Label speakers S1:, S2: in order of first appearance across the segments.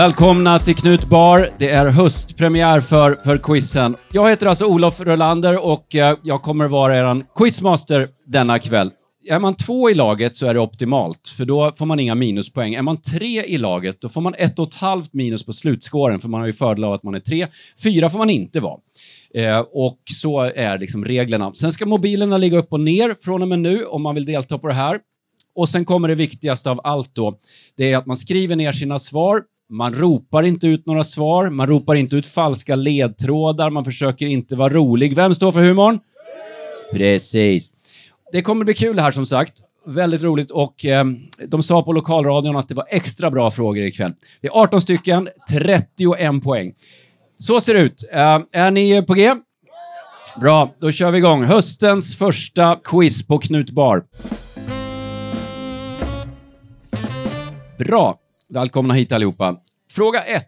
S1: Välkomna till Knut Bar. Det är höstpremiär för, för quizen. Jag heter alltså Olof Rölander och eh, jag kommer vara er quizmaster denna kväll. Är man två i laget så är det optimalt, för då får man inga minuspoäng. Är man tre i laget, då får man ett och ett halvt minus på slutskåren, för man har ju fördel av att man är tre. Fyra får man inte vara. Eh, och så är liksom reglerna. Sen ska mobilerna ligga upp och ner från och med nu om man vill delta på det här. Och sen kommer det viktigaste av allt då. Det är att man skriver ner sina svar. Man ropar inte ut några svar. Man ropar inte ut falska ledtrådar. Man försöker inte vara rolig. Vem står för humorn? Precis. Det kommer bli kul här som sagt. Väldigt roligt och eh, de sa på lokalradion att det var extra bra frågor ikväll. Det är 18 stycken, 31 poäng. Så ser det ut. Eh, är ni på G? Bra, då kör vi igång. Höstens första quiz på Knut Bar. Bra. Välkomna hit allihopa. Fråga 1.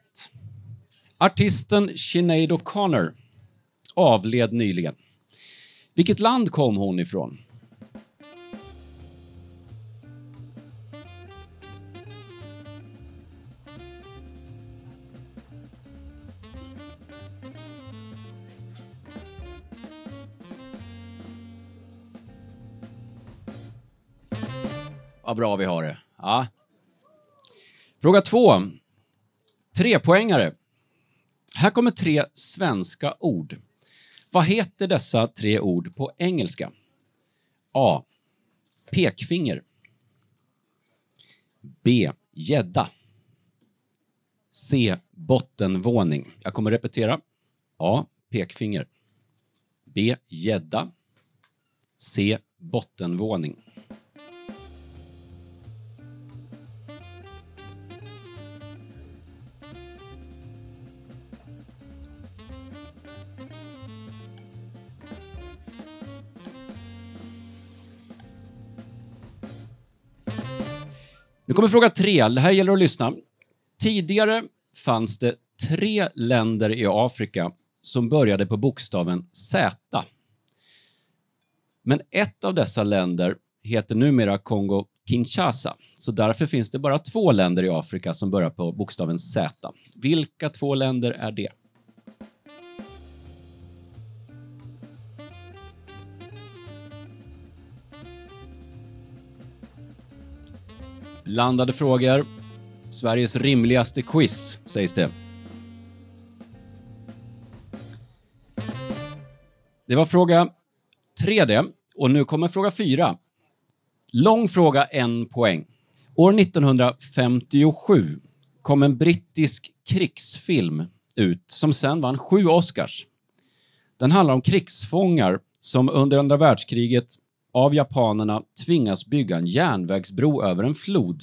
S1: Artisten Sinead O'Connor avled nyligen. Vilket land kom hon ifrån? Vad bra vi har det. Ja. Fråga två. Trepoängare. Här kommer tre svenska ord. Vad heter dessa tre ord på engelska? A. Pekfinger. B. Gädda. C. Bottenvåning. Jag kommer repetera. A. Pekfinger. B. Gädda. C. Bottenvåning. Nu kommer fråga tre. Det här gäller att lyssna. Tidigare fanns det tre länder i Afrika som började på bokstaven Z. Men ett av dessa länder heter numera Kongo Kinshasa, så därför finns det bara två länder i Afrika som börjar på bokstaven Z. Vilka två länder är det? Blandade frågor. Sveriges rimligaste quiz, sägs det. Det var fråga tre det. Och nu kommer fråga fyra. Lång fråga, en poäng. År 1957 kom en brittisk krigsfilm ut som sen vann sju Oscars. Den handlar om krigsfångar som under andra världskriget av japanerna tvingas bygga en järnvägsbro över en flod.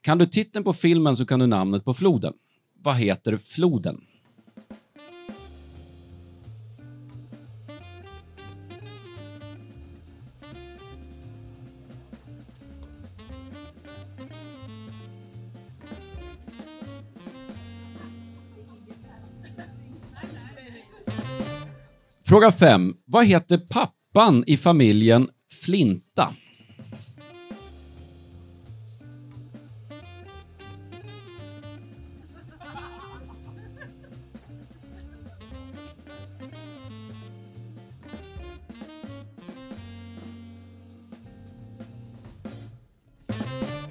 S1: Kan du titeln på filmen så kan du namnet på floden. Vad heter floden? Fråga 5. Vad heter pappan i familjen Flinta?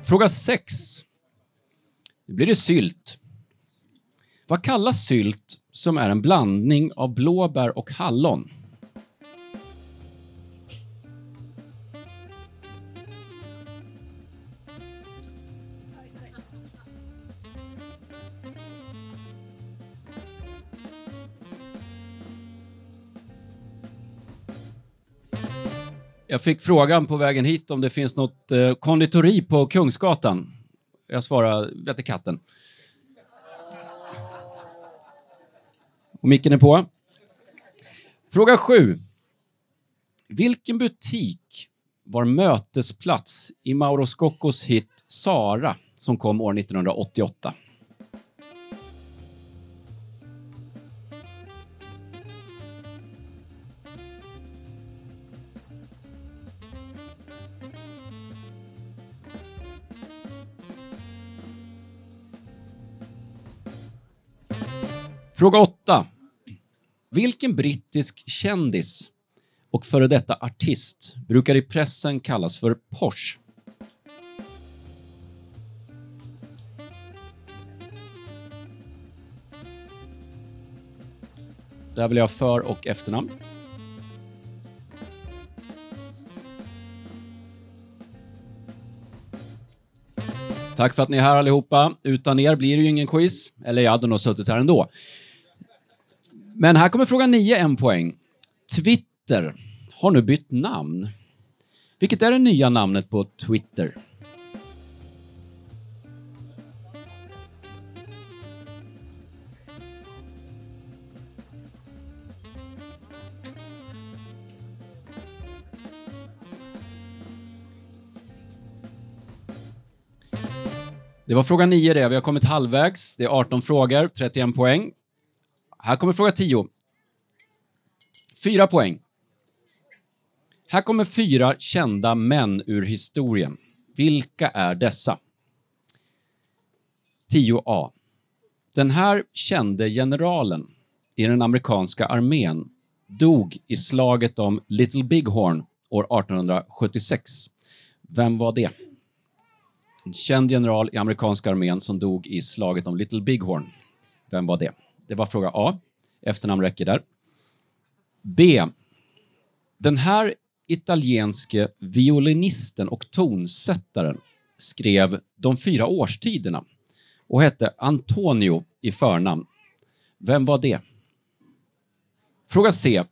S1: Fråga 6. Nu blir det sylt. Vad kallas sylt som är en blandning av blåbär och hallon? Jag fick frågan på vägen hit om det finns något eh, konditori på Kungsgatan. Jag svarade vette katten. Och micken är på. Fråga sju. Vilken butik var mötesplats i Mauro Scoccos hit Sara som kom år 1988? Fråga 8. Vilken brittisk kändis och före detta artist brukar i pressen kallas för Porsche? Där vill jag för och efternamn. Tack för att ni är här allihopa. Utan er blir det ju ingen quiz. Eller jag hade nog suttit här ändå. Men här kommer fråga 9, en poäng. Twitter har nu bytt namn. Vilket är det nya namnet på Twitter? Det var fråga 9 det. Vi har kommit halvvägs. Det är 18 frågor, 31 poäng. Här kommer fråga 10. Fyra poäng. Här kommer fyra kända män ur historien. Vilka är dessa? 10a. Den här kände generalen i den amerikanska armén dog i slaget om Little Bighorn år 1876. Vem var det? En känd general i amerikanska armén som dog i slaget om Little Bighorn. Vem var det? Det var fråga A. Efternamn räcker där. B. Den här italienske violinisten och tonsättaren skrev De fyra årstiderna och hette Antonio i förnamn. Vem var det? Fråga C.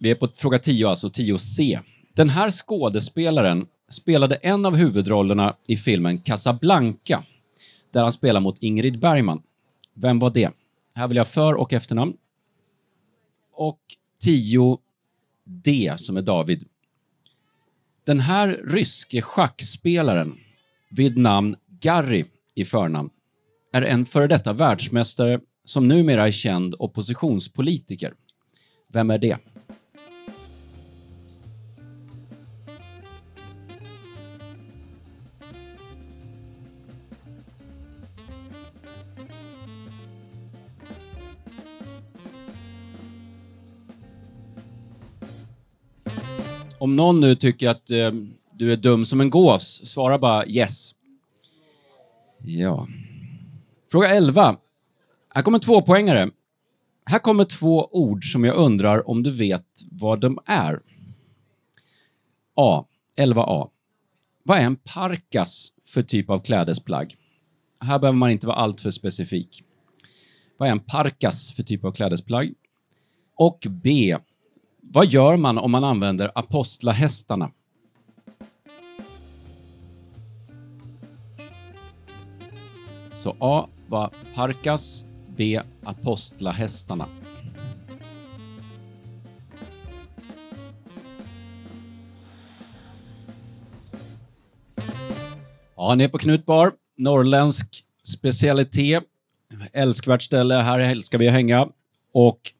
S1: Vi är på fråga 10, alltså 10C. Den här skådespelaren spelade en av huvudrollerna i filmen Casablanca, där han spelar mot Ingrid Bergman. Vem var det? Här vill jag för och efternamn. Och 10D, som är David. Den här ryske schackspelaren vid namn Garry i förnamn är en före detta världsmästare som numera är känd oppositionspolitiker. Vem är det? Om någon nu tycker att eh, du är dum som en gås, svara bara yes. Ja. Fråga 11. Här kommer två poängare. Här kommer två ord som jag undrar om du vet vad de är. A. 11a. Vad är en parkas för typ av klädesplagg? Här behöver man inte vara alltför specifik. Vad är en parkas för typ av klädesplagg? Och B. Vad gör man om man använder apostlahästarna? Så A var Parkas, B apostlahästarna. Ja, ni är på Knutbar, norrländsk specialitet. Älskvärt ställe, här älskar vi att hänga. Och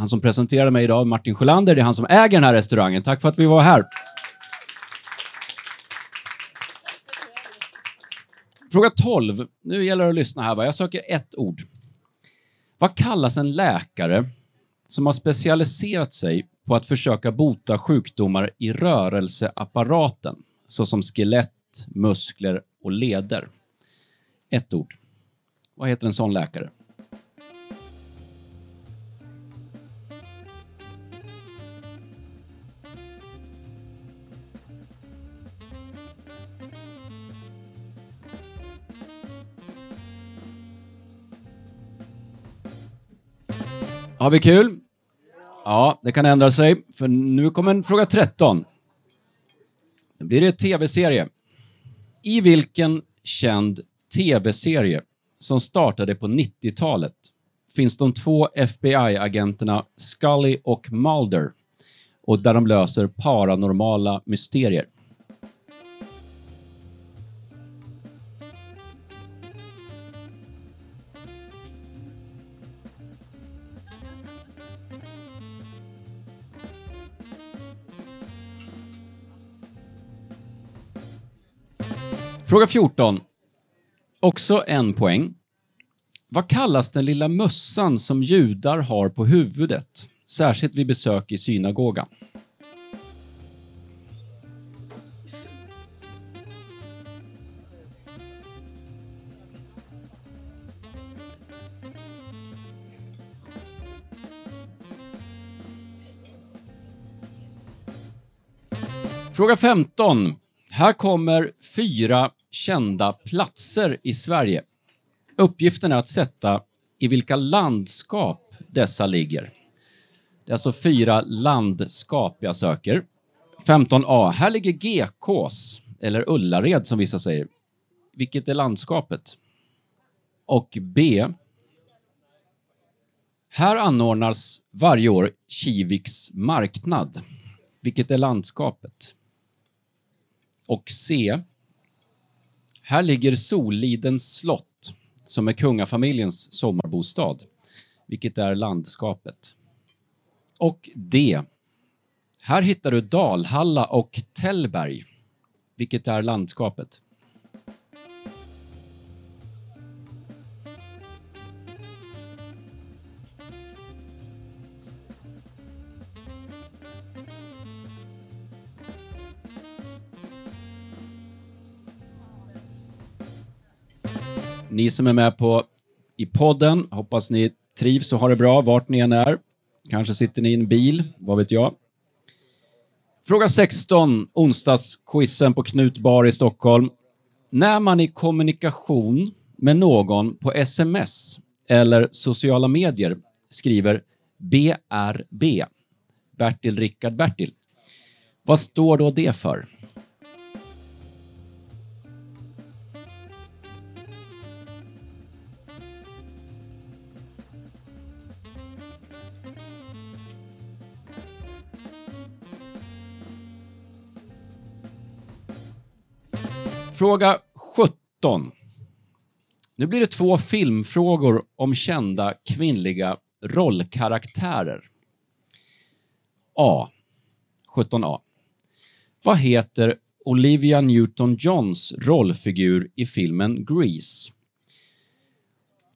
S1: han som presenterar mig idag, Martin Sjölander, det är han som äger den här restaurangen. Tack för att vi var här. Fråga 12. Nu gäller det att lyssna här. Va? Jag söker ett ord. Vad kallas en läkare som har specialiserat sig på att försöka bota sjukdomar i rörelseapparaten, såsom skelett, muskler och leder? Ett ord. Vad heter en sån läkare? Har vi kul? Ja, det kan ändra sig, för nu kommer en fråga 13. Nu blir det tv-serie. I vilken känd tv-serie som startade på 90-talet finns de två FBI-agenterna Scully och Mulder och där de löser paranormala mysterier. Fråga 14. Också en poäng. Vad kallas den lilla mössan som judar har på huvudet, särskilt vid besök i synagogan? Fråga 15. Här kommer fyra kända platser i Sverige. Uppgiften är att sätta i vilka landskap dessa ligger. Det är alltså fyra landskap jag söker. 15a. Här ligger Gekås, eller Ullared som vissa säger. Vilket är landskapet? Och B. Här anordnas varje år Kiviks marknad. Vilket är landskapet? Och C. Här ligger Sollidens slott, som är kungafamiljens sommarbostad, vilket är landskapet. Och D. Här hittar du Dalhalla och Tällberg, vilket är landskapet. Ni som är med på i podden, hoppas ni trivs och har det bra vart ni än är. Kanske sitter ni i en bil, vad vet jag. Fråga 16, onsdagsquizen på Knut Bar i Stockholm. När man i kommunikation med någon på sms eller sociala medier skriver BRB, Bertil Rickard Bertil. Vad står då det för? Fråga 17. Nu blir det två filmfrågor om kända kvinnliga rollkaraktärer. A. 17a. Vad heter Olivia Newton-Johns rollfigur i filmen Grease?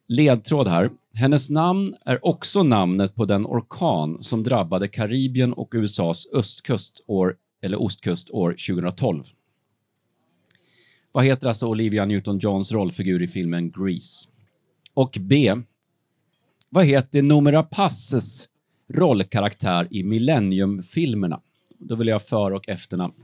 S1: Ledtråd här. Hennes namn är också namnet på den orkan som drabbade Karibien och USAs östkust år, eller ostkust år 2012. Vad heter alltså Olivia Newton-Johns rollfigur i filmen Grease? Och B. Vad heter Noomi Passes rollkaraktär i Millennium-filmerna? Då vill jag för och efternamn.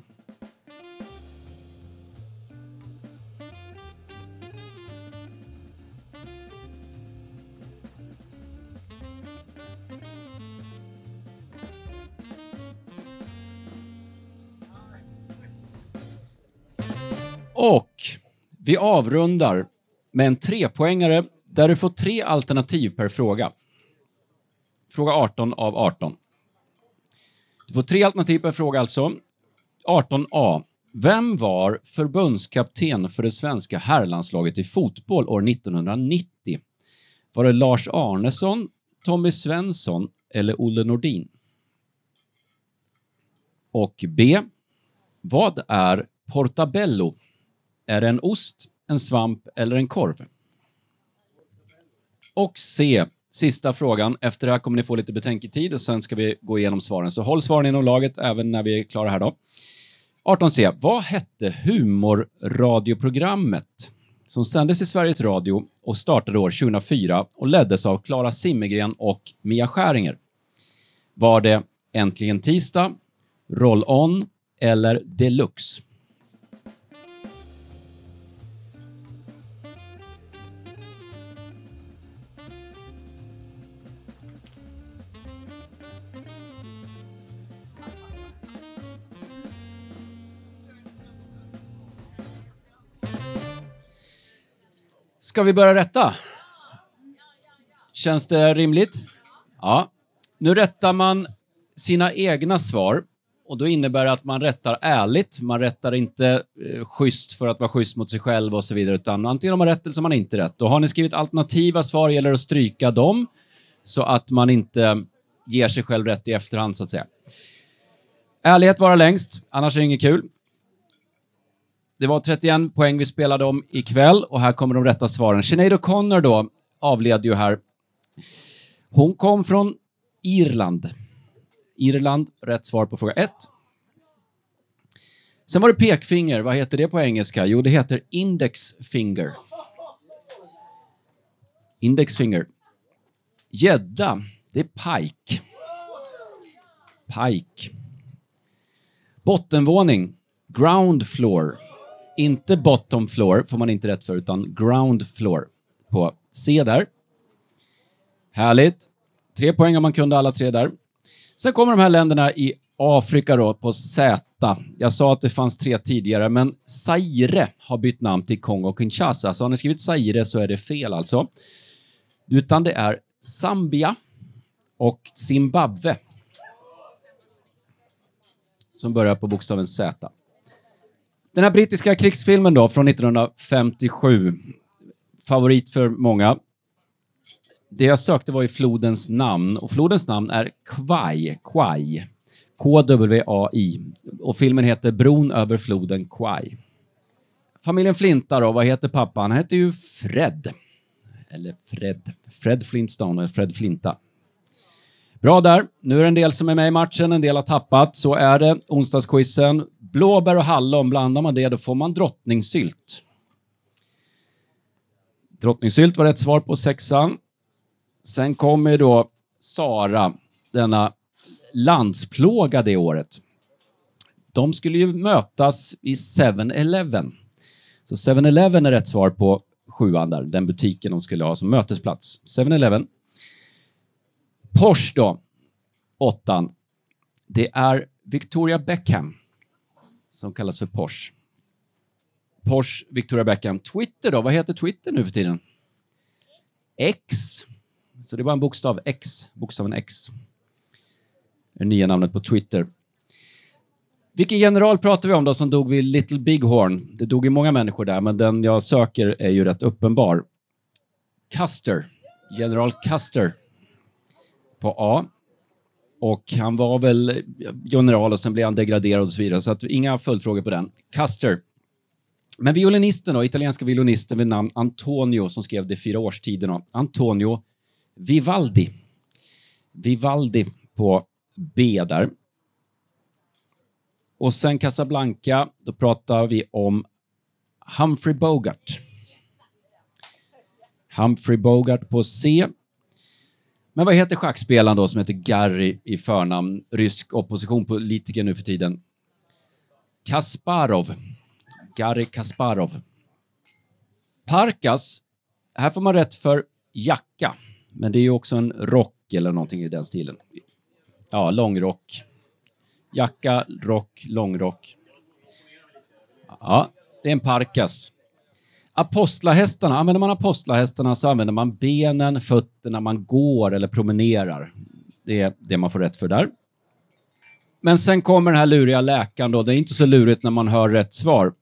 S1: Och vi avrundar med en trepoängare där du får tre alternativ per fråga. Fråga 18 av 18. Du får tre alternativ per fråga alltså. 18a. Vem var förbundskapten för det svenska herrlandslaget i fotboll år 1990? Var det Lars Arnesson, Tommy Svensson eller Olle Nordin? Och B. Vad är portabello? Är det en ost, en svamp eller en korv? Och C. Sista frågan. Efter det här kommer ni få lite betänketid och sen ska vi gå igenom svaren. Så håll svaren inom laget även när vi är klara här då. 18C. Vad hette humorradioprogrammet som sändes i Sveriges Radio och startade år 2004 och leddes av Klara Zimmergren och Mia Skäringer? Var det Äntligen Tisdag, Roll On eller Deluxe? Ska vi börja rätta? Känns det rimligt? Ja. Nu rättar man sina egna svar och då innebär det att man rättar ärligt. Man rättar inte eh, schysst för att vara schysst mot sig själv och så vidare, utan antingen har man rätt eller så har man inte rätt. Och har ni skrivit alternativa svar gäller det att stryka dem så att man inte ger sig själv rätt i efterhand, så att säga. Ärlighet vara längst, annars är det inget kul. Det var 31 poäng vi spelade om ikväll och här kommer de rätta svaren. Sinead O'Connor då avled ju här. Hon kom från Irland. Irland, rätt svar på fråga 1. Sen var det pekfinger. Vad heter det på engelska? Jo, det heter index finger. Index finger. Gädda, det är pike. Pike. Bottenvåning, ground floor. Inte bottom floor, får man inte rätt för, utan ground floor. På C där. Härligt. Tre poäng om man kunde alla tre där. Sen kommer de här länderna i Afrika då, på Z. Jag sa att det fanns tre tidigare, men Zaire har bytt namn till Kongo-Kinshasa. Så har ni skrivit Zaire så är det fel alltså. Utan det är Zambia och Zimbabwe. Som börjar på bokstaven Z. Den här brittiska krigsfilmen då, från 1957. Favorit för många. Det jag sökte var ju flodens namn och flodens namn är Kwai. Kwai. K-W-A-I. Och filmen heter Bron över floden Kwai. Familjen Flinta då, vad heter pappa? Han heter ju Fred. Eller Fred. Fred Flintstone, eller Fred Flinta. Bra där. Nu är det en del som är med i matchen, en del har tappat. Så är det. Onsdagsquizen. Blåbär och hallon, blandar man det då får man drottningsylt. Drottningsylt var rätt svar på sexan. Sen kommer då Sara, denna landsplåga det året. De skulle ju mötas i 7-Eleven. Så 7-Eleven är rätt svar på sjuan där, den butiken de skulle ha som mötesplats. 7-Eleven. Porsche då, åttan. Det är Victoria Beckham som kallas för Porsche. Porsche, Victoria Beckham. Twitter då, vad heter Twitter nu för tiden? X. Så det var en bokstav X, bokstaven X. Det nya namnet på Twitter. Vilken general pratar vi om då som dog vid Little Bighorn? Det dog ju många människor där, men den jag söker är ju rätt uppenbar. Custer. General Custer. På A. Och han var väl general och sen blev han degraderad och så vidare, så att inga följdfrågor på den. Custer. Men violinisten då, italienska violinisten vid namn Antonio som skrev De fyra årstiderna. Antonio Vivaldi. Vivaldi på B där. Och sen Casablanca, då pratar vi om Humphrey Bogart. Humphrey Bogart på C. Men vad heter schackspelaren då som heter Garry i förnamn? Rysk oppositionspolitiker nu för tiden. Kasparov. Garry Kasparov. Parkas. Här får man rätt för jacka. Men det är ju också en rock eller någonting i den stilen. Ja, långrock. Jacka, rock, långrock. Ja, det är en parkas. Apostlahästarna, använder man apostlahästarna så använder man benen, fötterna, man går eller promenerar. Det är det man får rätt för där. Men sen kommer den här luriga läkaren då. Det är inte så lurigt när man hör rätt svar.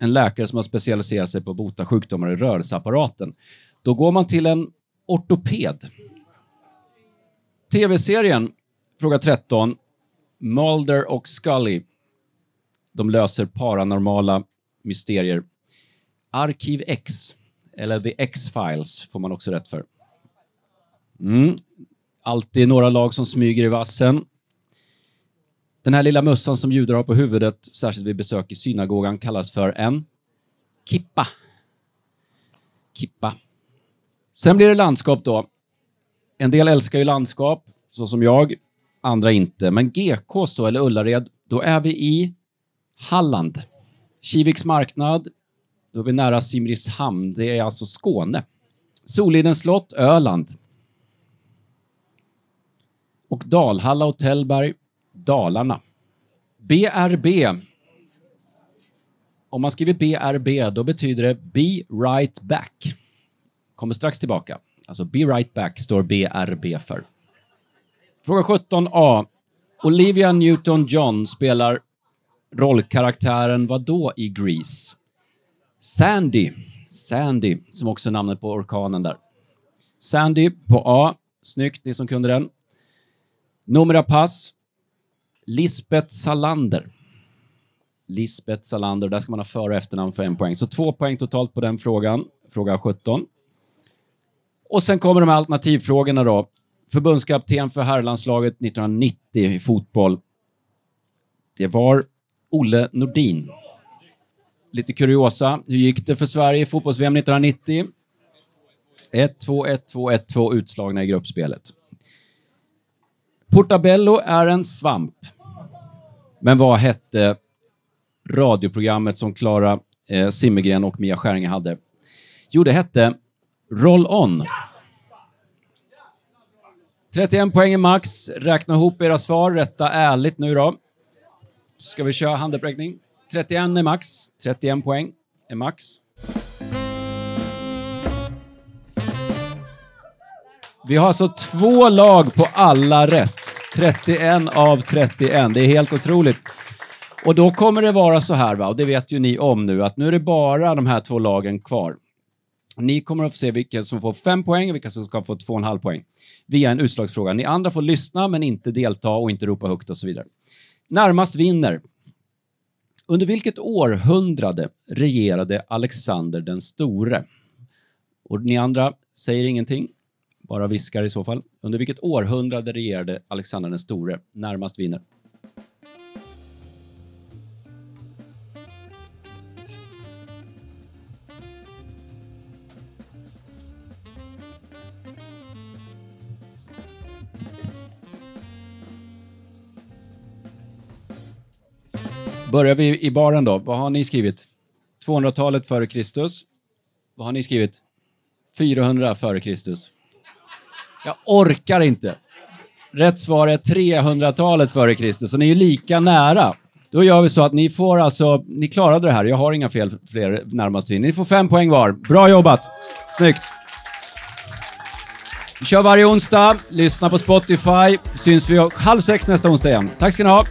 S1: En läkare som har specialiserat sig på att bota sjukdomar i rörelseapparaten. Då går man till en ortoped. TV-serien, fråga 13, Mulder och Scully. De löser paranormala mysterier. Arkiv X, eller The X-Files, får man också rätt för. Mm. Alltid några lag som smyger i vassen. Den här lilla mössan som judar har på huvudet, särskilt vid besök i synagogan, kallas för en kippa. Kippa. Sen blir det landskap då. En del älskar ju landskap, så som jag andra inte. Men GKs då, eller Ullared, då är vi i Halland. Kiviks marknad, då är vi nära Simrishamn. Det är alltså Skåne. Solidens slott, Öland. Och Dalhalla och Tällberg, Dalarna. BRB. Om man skriver BRB, då betyder det Be Right Back. Kommer strax tillbaka. Alltså Be Right Back står BRB för. Fråga 17a. Olivia Newton-John spelar rollkaraktären vad då i Grease? Sandy. Sandy, som också är namnet på orkanen där. Sandy på A. Snyggt, ni som kunde den. Numera pass. Lisbeth Salander. Lisbeth Salander, där ska man ha för och efternamn för en poäng. Så två poäng totalt på den frågan. Fråga 17. Och sen kommer de här alternativfrågorna då. Förbundskapten för herrlandslaget 1990 i fotboll. Det var Olle Nordin. Lite kuriosa. Hur gick det för Sverige i fotbolls-VM 1990? 1-2, 1-2, 1-2 utslagna i gruppspelet. Portabello är en svamp. Men vad hette radioprogrammet som Klara eh, Simmergren och Mia Skäringer hade? Jo, det hette Roll On. 31 poäng är max. Räkna ihop era svar. Rätta ärligt nu då. Ska vi köra handuppräckning? 31 är max. 31 poäng är max. Vi har alltså två lag på alla rätt. 31 av 31. Det är helt otroligt. Och då kommer det vara så här, va? och det vet ju ni om nu, att nu är det bara de här två lagen kvar. Ni kommer att få se vilka som får fem poäng och vilka som ska få två och en halv poäng via en utslagsfråga. Ni andra får lyssna men inte delta och inte ropa högt och så vidare. Närmast vinner. Under vilket århundrade regerade Alexander den store? Och ni andra säger ingenting, bara viskar i så fall. Under vilket århundrade regerade Alexander den store? Närmast vinner. Börjar vi i baren då. Vad har ni skrivit? 200-talet före Kristus. Vad har ni skrivit? 400 före Kristus. Jag orkar inte. Rätt svar är 300-talet före Kristus, så ni är ju lika nära. Då gör vi så att ni får alltså, ni klarade det här. Jag har inga fel fler närmast vinner. Ni får fem poäng var. Bra jobbat! Snyggt! Vi kör varje onsdag. Lyssna på Spotify. Syns vi halv sex nästa onsdag igen. Tack ska ni ha.